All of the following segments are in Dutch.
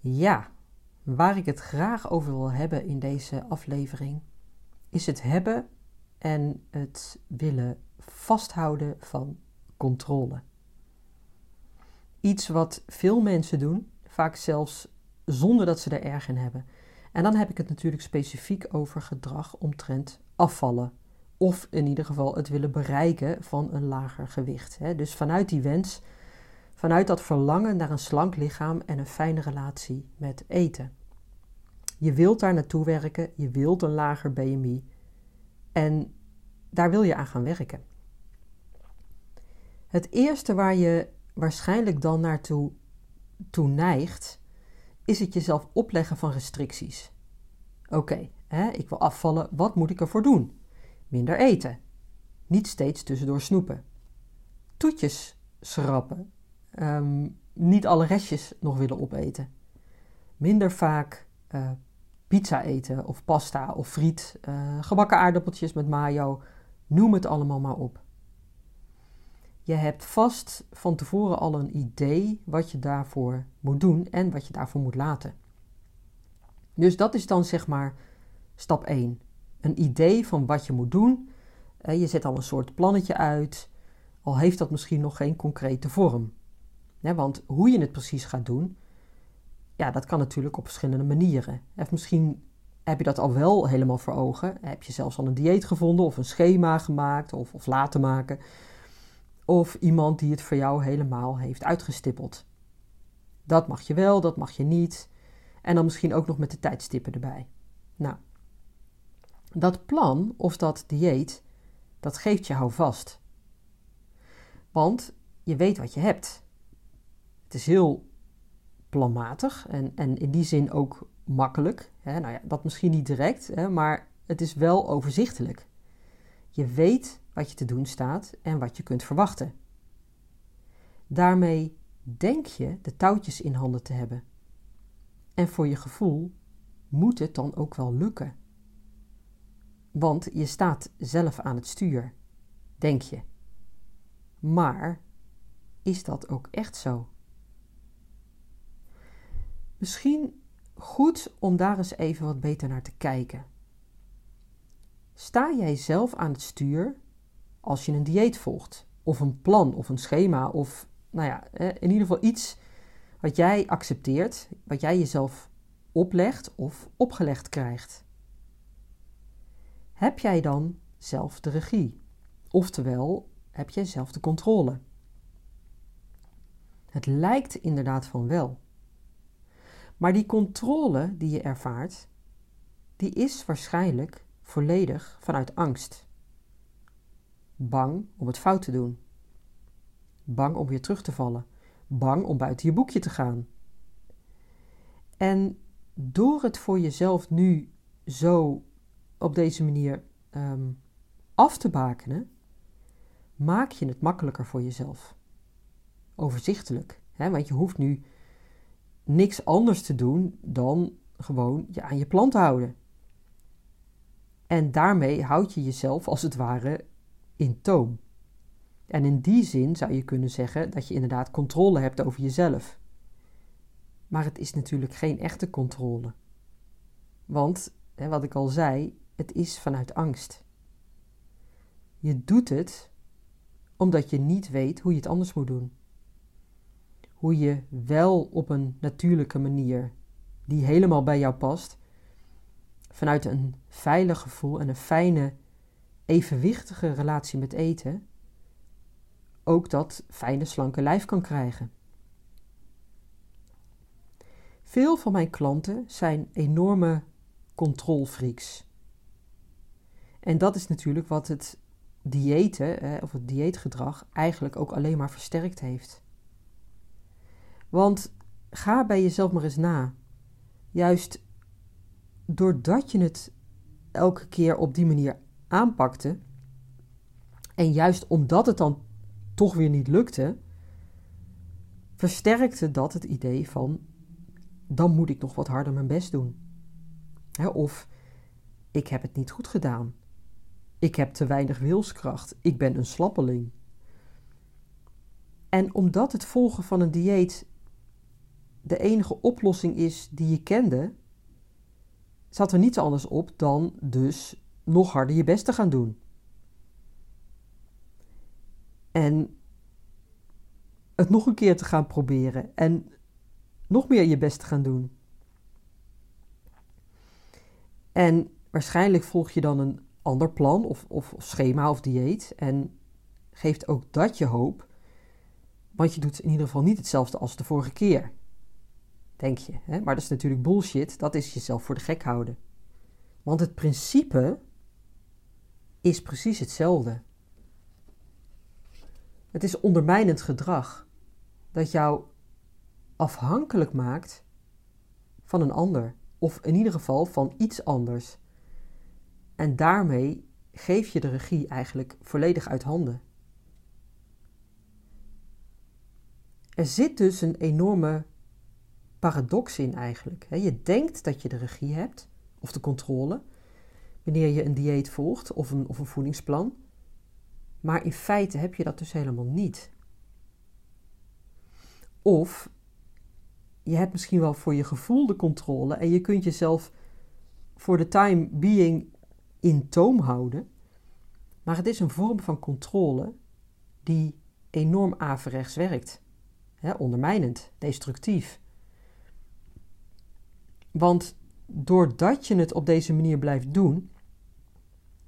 Ja, waar ik het graag over wil hebben in deze aflevering, is het hebben en het willen vasthouden van controle. Iets wat veel mensen doen, vaak zelfs zonder dat ze er erg in hebben. En dan heb ik het natuurlijk specifiek over gedrag omtrent afvallen. Of in ieder geval het willen bereiken van een lager gewicht. Dus vanuit die wens Vanuit dat verlangen naar een slank lichaam en een fijne relatie met eten. Je wilt daar naartoe werken, je wilt een lager BMI en daar wil je aan gaan werken. Het eerste waar je waarschijnlijk dan naartoe toe neigt, is het jezelf opleggen van restricties. Oké, ik wil afvallen, wat moet ik ervoor doen? Minder eten. Niet steeds tussendoor snoepen. Toetjes schrappen. Ehm, niet alle restjes nog willen opeten. Minder vaak uh, pizza eten of pasta of friet, uh, gebakken aardappeltjes met mayo, noem het allemaal maar op. Je hebt vast van tevoren al een idee wat je daarvoor moet doen en wat je daarvoor moet laten. Dus dat is dan zeg maar stap 1. Een idee van wat je moet doen. Eh, je zet al een soort plannetje uit, al heeft dat misschien nog geen concrete vorm want hoe je het precies gaat doen, ja, dat kan natuurlijk op verschillende manieren. Of misschien heb je dat al wel helemaal voor ogen. Heb je zelfs al een dieet gevonden of een schema gemaakt of, of laten maken. Of iemand die het voor jou helemaal heeft uitgestippeld. Dat mag je wel, dat mag je niet. En dan misschien ook nog met de tijdstippen erbij. Nou, dat plan of dat dieet, dat geeft je houvast. Want je weet wat je hebt. Het is heel planmatig en, en in die zin ook makkelijk. Hè? Nou ja, dat misschien niet direct, hè, maar het is wel overzichtelijk. Je weet wat je te doen staat en wat je kunt verwachten. Daarmee denk je de touwtjes in handen te hebben. En voor je gevoel moet het dan ook wel lukken. Want je staat zelf aan het stuur, denk je. Maar is dat ook echt zo? Misschien goed om daar eens even wat beter naar te kijken. Sta jij zelf aan het stuur als je een dieet volgt, of een plan, of een schema, of nou ja, in ieder geval iets wat jij accepteert, wat jij jezelf oplegt of opgelegd krijgt? Heb jij dan zelf de regie? Oftewel, heb jij zelf de controle? Het lijkt inderdaad van wel. Maar die controle die je ervaart, die is waarschijnlijk volledig vanuit angst. Bang om het fout te doen. Bang om weer terug te vallen. Bang om buiten je boekje te gaan. En door het voor jezelf nu zo op deze manier ehm, af te bakenen, maak je het makkelijker voor jezelf. Overzichtelijk. Hè? Want je hoeft nu niks anders te doen dan gewoon je aan je plan te houden. En daarmee houd je jezelf als het ware in toom. En in die zin zou je kunnen zeggen dat je inderdaad controle hebt over jezelf. Maar het is natuurlijk geen echte controle. Want, wat ik al zei, het is vanuit angst. Je doet het omdat je niet weet hoe je het anders moet doen hoe je wel op een natuurlijke manier, die helemaal bij jou past, vanuit een veilig gevoel en een fijne, evenwichtige relatie met eten, ook dat fijne, slanke lijf kan krijgen. Veel van mijn klanten zijn enorme controlfreaks. En dat is natuurlijk wat het diëten of het dieetgedrag eigenlijk ook alleen maar versterkt heeft. Want ga bij jezelf maar eens na. juist doordat je het elke keer op die manier aanpakte, en juist omdat het dan toch weer niet lukte, versterkte dat het idee van dan moet ik nog wat harder mijn best doen. of ik heb het niet goed gedaan. Ik heb te weinig wilskracht. Ik ben een slappeling. En omdat het volgen van een dieet de enige oplossing is die je kende, zat er niets anders op dan dus nog harder je best te gaan doen. En het nog een keer te gaan proberen en nog meer je best te gaan doen. En waarschijnlijk volg je dan een ander plan of, of, of schema of dieet en geeft ook dat je hoop, want je doet in ieder geval niet hetzelfde als de vorige keer. Denk je, hè? maar dat is natuurlijk bullshit, dat is jezelf voor de gek houden. Want het principe is precies hetzelfde. Het is ondermijnend gedrag dat jou afhankelijk maakt van een ander, of in ieder geval van iets anders. En daarmee geef je de regie eigenlijk volledig uit handen. Er zit dus een enorme paradox in eigenlijk. Je denkt dat je de regie hebt, of de controle, wanneer je een dieet volgt of een, of een voedingsplan. Maar in feite heb je dat dus helemaal niet. Of je hebt misschien wel voor je gevoel de controle en je kunt jezelf voor de time being in toom houden. Maar het is een vorm van controle die enorm averechts werkt. Hè, ondermijnend, destructief. Want doordat je het op deze manier blijft doen,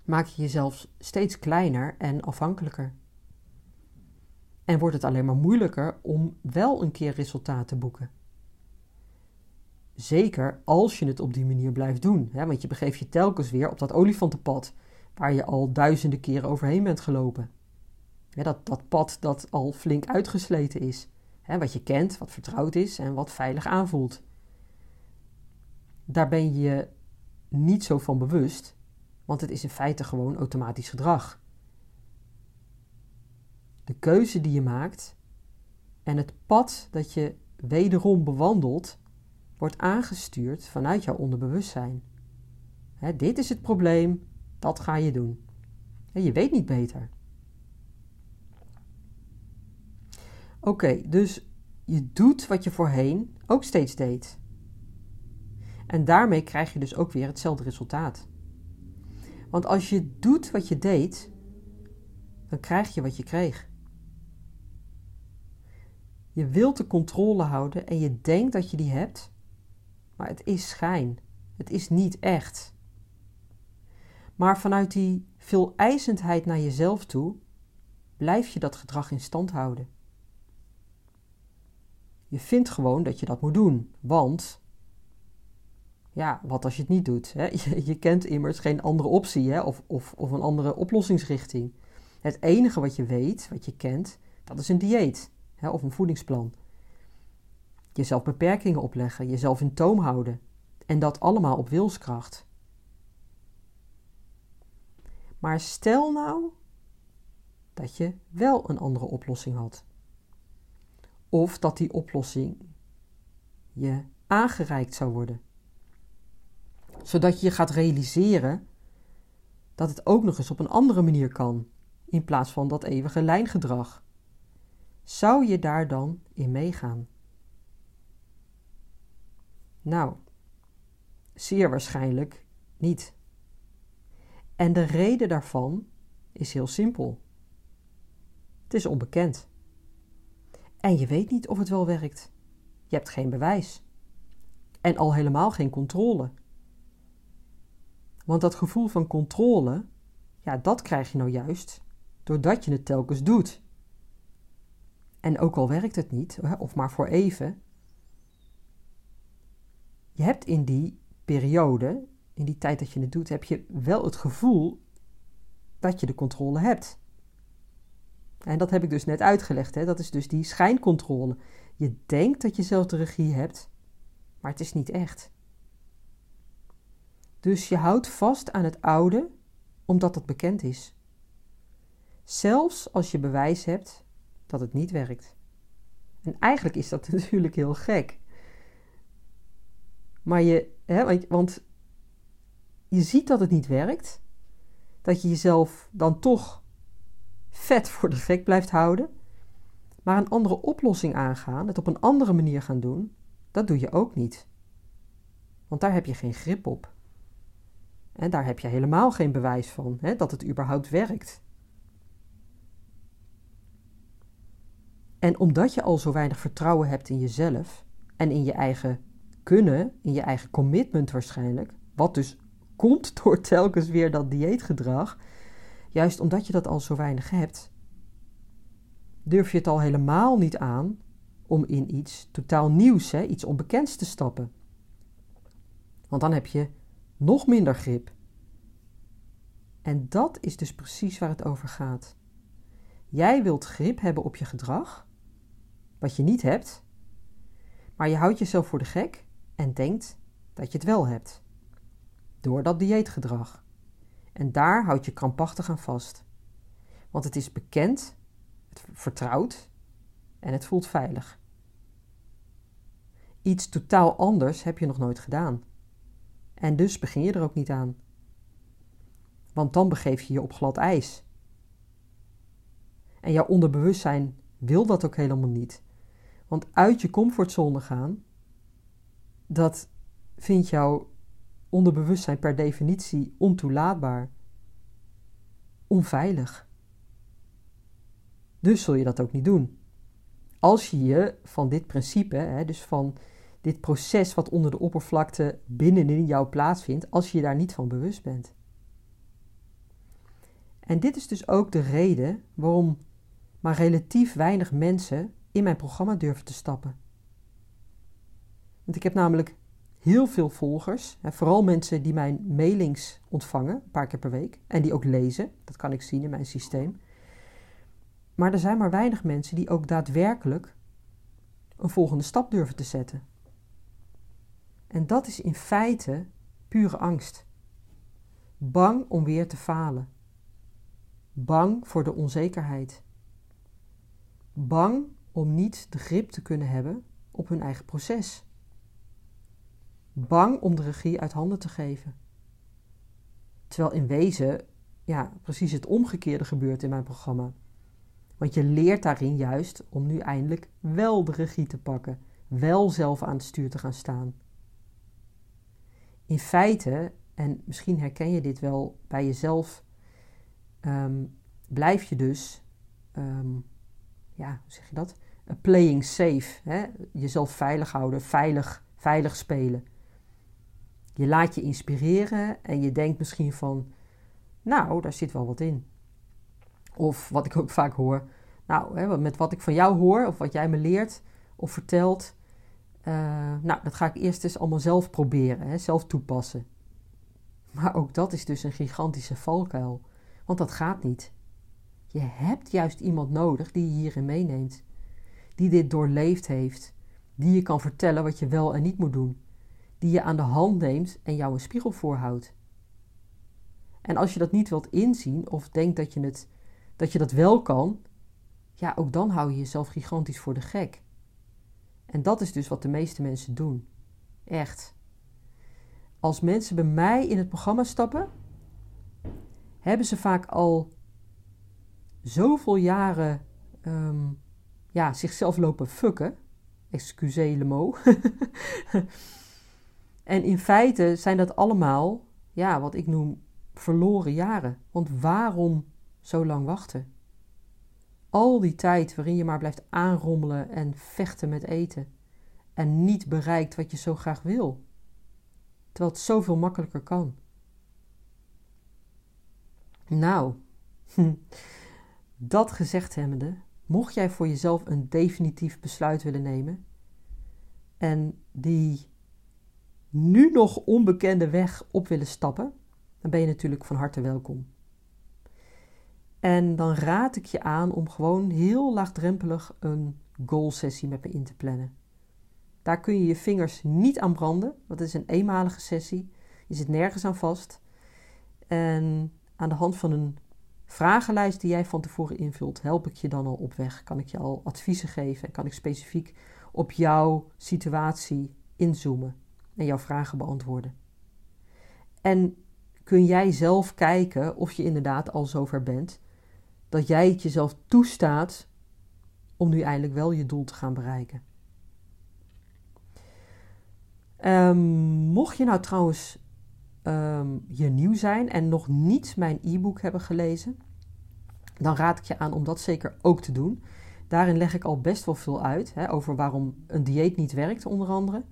maak je jezelf steeds kleiner en afhankelijker. En wordt het alleen maar moeilijker om wel een keer resultaat te boeken. Zeker als je het op die manier blijft doen. Hè? Want je begeeft je telkens weer op dat olifantenpad waar je al duizenden keren overheen bent gelopen. dat, dat pad dat al flink uitgesleten is. Hè? Wat je kent, wat vertrouwd is en wat veilig aanvoelt. Daar ben je niet zo van bewust, want het is in feite gewoon automatisch gedrag. De keuze die je maakt en het pad dat je wederom bewandelt, wordt aangestuurd vanuit jouw onderbewustzijn. dit is het probleem, dat ga je doen. je weet niet beter. Oké, dus je doet wat je voorheen ook steeds deed. En daarmee krijg je dus ook weer hetzelfde resultaat. Want als je doet wat je deed, dan krijg je wat je kreeg. Je wilt de controle houden en je denkt dat je die hebt, maar het is schijn. Het is niet echt. Maar vanuit die veel eisendheid naar jezelf toe, blijf je dat gedrag in stand houden. Je vindt gewoon dat je dat moet doen, want ja, wat als je het niet doet? Hè? Je, je, kent immers geen andere optie hè? Of, of, of een andere oplossingsrichting. Het enige wat je weet, wat je kent, dat is een dieet hè? of een voedingsplan. Jezelf beperkingen opleggen, jezelf in toom houden. En dat allemaal op wilskracht. Maar stel nou dat je wel een andere oplossing had. Of dat die oplossing je aangereikt zou worden. Zodat je je gaat realiseren dat het ook nog eens op een andere manier kan, in plaats van dat eeuwige lijngedrag. Zou je daar dan in meegaan? Nou, zeer waarschijnlijk niet. En de reden daarvan is heel simpel. Het is onbekend. En je weet niet of het wel werkt. Je hebt geen bewijs. En al helemaal geen controle. Want dat gevoel van controle, ja, dat krijg je nou juist doordat je het telkens doet. En ook al werkt het niet, of maar voor even, je hebt in die periode, in die tijd dat je het doet, heb je wel het gevoel dat je de controle hebt. En dat heb ik dus net uitgelegd. Hè? Dat is dus die schijncontrole. Je denkt dat je zelf de regie hebt, maar het is niet echt. Dus je houdt vast aan het oude omdat dat bekend is. Zelfs als je bewijs hebt dat het niet werkt. En eigenlijk is dat natuurlijk heel gek. Maar je, hè, want je ziet dat het niet werkt, dat je jezelf dan toch vet voor de gek blijft houden, maar een andere oplossing aangaan, het op een andere manier gaan doen, dat doe je ook niet. Want daar heb je geen grip op. En daar heb je helemaal geen bewijs van hè, dat het überhaupt werkt. En omdat je al zo weinig vertrouwen hebt in jezelf en in je eigen kunnen, in je eigen commitment waarschijnlijk, wat dus komt door telkens weer dat dieetgedrag, juist omdat je dat al zo weinig hebt, durf je het al helemaal niet aan om in iets totaal nieuws, hè, iets onbekends te stappen. Want dan heb je nog minder grip. En dat is dus precies waar het over gaat. Jij wilt grip hebben op je gedrag, wat je niet hebt, maar je houdt jezelf voor de gek en denkt dat je het wel hebt. Door dat dieetgedrag. En daar houd je krampachtig aan vast. Want het is bekend, het vertrouwd en het voelt veilig. Iets totaal anders heb je nog nooit gedaan. En dus begin je er ook niet aan. Want dan begeef je je op glad ijs. En jouw onderbewustzijn wil dat ook helemaal niet. Want uit je comfortzone gaan, dat vindt jouw onderbewustzijn per definitie ontoelaatbaar. Onveilig. Dus zul je dat ook niet doen. Als je je van dit principe, hè, dus van dit proces wat onder de oppervlakte binnenin jou plaatsvindt, als je je daar niet van bewust bent. En dit is dus ook de reden waarom maar relatief weinig mensen in mijn programma durven te stappen. Want ik heb namelijk heel veel volgers, vooral mensen die mijn mailings ontvangen, een paar keer per week, en die ook lezen, dat kan ik zien in mijn systeem. Maar er zijn maar weinig mensen die ook daadwerkelijk een volgende stap durven te zetten. En dat is in feite pure angst. Bang om weer te falen. Bang voor de onzekerheid. Bang om niet de grip te kunnen hebben op hun eigen proces. Bang om de regie uit handen te geven. Terwijl in wezen ja, precies het omgekeerde gebeurt in mijn programma. Want je leert daarin juist om nu eindelijk wel de regie te pakken, wel zelf aan het stuur te gaan staan. In feite, en misschien herken je dit wel bij jezelf, ehm, blijf je dus, um, ja, hoe zeg je dat? playing safe. Hè? Jezelf veilig houden, veilig, veilig spelen. Je laat je inspireren en je denkt misschien van, nou, daar zit wel wat in. Of wat ik ook vaak hoor, nou, hè, met wat ik van jou hoor of wat jij me leert of vertelt, uh, nou, dat ga ik eerst eens allemaal zelf proberen, hè, zelf toepassen. Maar ook dat is dus een gigantische valkuil, want dat gaat niet. Je hebt juist iemand nodig die je hierin meeneemt, die dit doorleefd heeft, die je kan vertellen wat je wel en niet moet doen, die je aan de hand neemt en jou een spiegel voorhoudt. En als je dat niet wilt inzien of denkt dat je, het, dat je dat wel kan, ja, ook dan hou je jezelf gigantisch voor de gek. En dat is dus wat de meeste mensen doen. Echt. Als mensen bij mij in het programma stappen, hebben ze vaak al zoveel jaren ehm, ja, zichzelf lopen fucken. Excusez le mot. en in feite zijn dat allemaal, ja, wat ik noem verloren jaren. Want waarom zo lang wachten? Al die tijd waarin je maar blijft aanrommelen en vechten met eten. En niet bereikt wat je zo graag wil. Terwijl het zoveel makkelijker kan. Nou, dat gezegd hebbende, mocht jij voor jezelf een definitief besluit willen nemen en die nu nog onbekende weg op willen stappen, dan ben je natuurlijk van harte welkom. En dan raad ik je aan om gewoon heel laagdrempelig een goal-sessie met me in te plannen. Daar kun je je vingers niet aan branden, dat is een eenmalige sessie. Je zit nergens aan vast. En aan de hand van een vragenlijst die jij van tevoren invult, help ik je dan al op weg. Kan ik je al adviezen geven en kan ik specifiek op jouw situatie inzoomen en jouw vragen beantwoorden. En kun jij zelf kijken of je inderdaad al zover bent dat jij het jezelf toestaat om nu eindelijk wel je doel te gaan bereiken. Um, mocht je nou trouwens um, hier nieuw zijn en nog niet mijn e-book hebben gelezen, dan raad ik je aan om dat zeker ook te doen. Daarin leg ik al best wel veel uit hè, over waarom een dieet niet werkt, onder andere.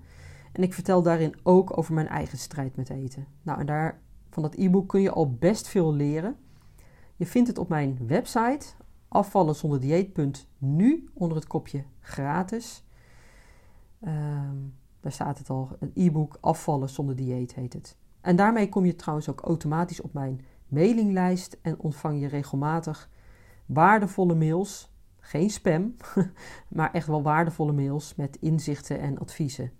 En ik vertel daarin ook over mijn eigen strijd met eten. Nou, en daar, van dat e-book kun je al best veel leren. Je vindt het op mijn website afvallenzonderdieet.nu onder het kopje gratis. Um, daar staat het al, een e-book Afvallen zonder dieet heet het. En daarmee kom je trouwens ook automatisch op mijn mailinglijst en ontvang je regelmatig waardevolle mails. Geen spam, maar echt wel waardevolle mails met inzichten en adviezen.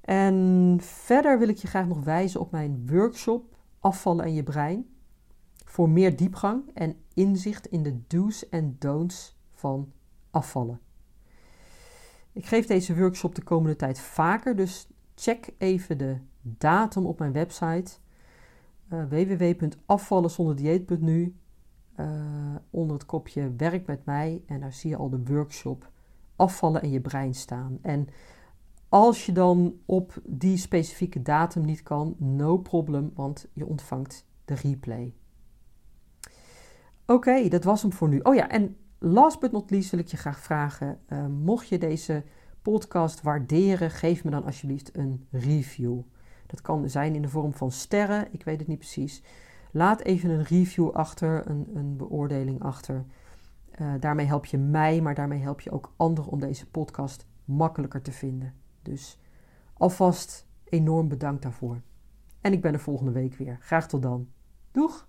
En verder wil ik je graag nog wijzen op mijn workshop Afvallen en je brein. Voor meer diepgang en inzicht in de do's en don'ts van afvallen. Ik geef deze workshop de komende tijd vaker, dus check even de datum op mijn website uh, www.afvallenzonderdieet.nu uh, onder het kopje werk met mij en daar zie je al de workshop afvallen en je brein staan. En als je dan op die specifieke datum niet kan, no problem, want je ontvangt de replay. Oké, dat was hem voor nu. Oh ja, en last but not least wil ik je graag vragen: uh, mocht je deze podcast waarderen, geef me dan alsjeblieft een review. Dat kan zijn in de vorm van sterren, ik weet het niet precies. Laat even een review achter, een, een beoordeling achter. Uh, daarmee help je mij, maar daarmee help je ook anderen om deze podcast makkelijker te vinden. Dus alvast enorm bedankt daarvoor. En ik ben er volgende week weer. Graag tot dan. Doeg!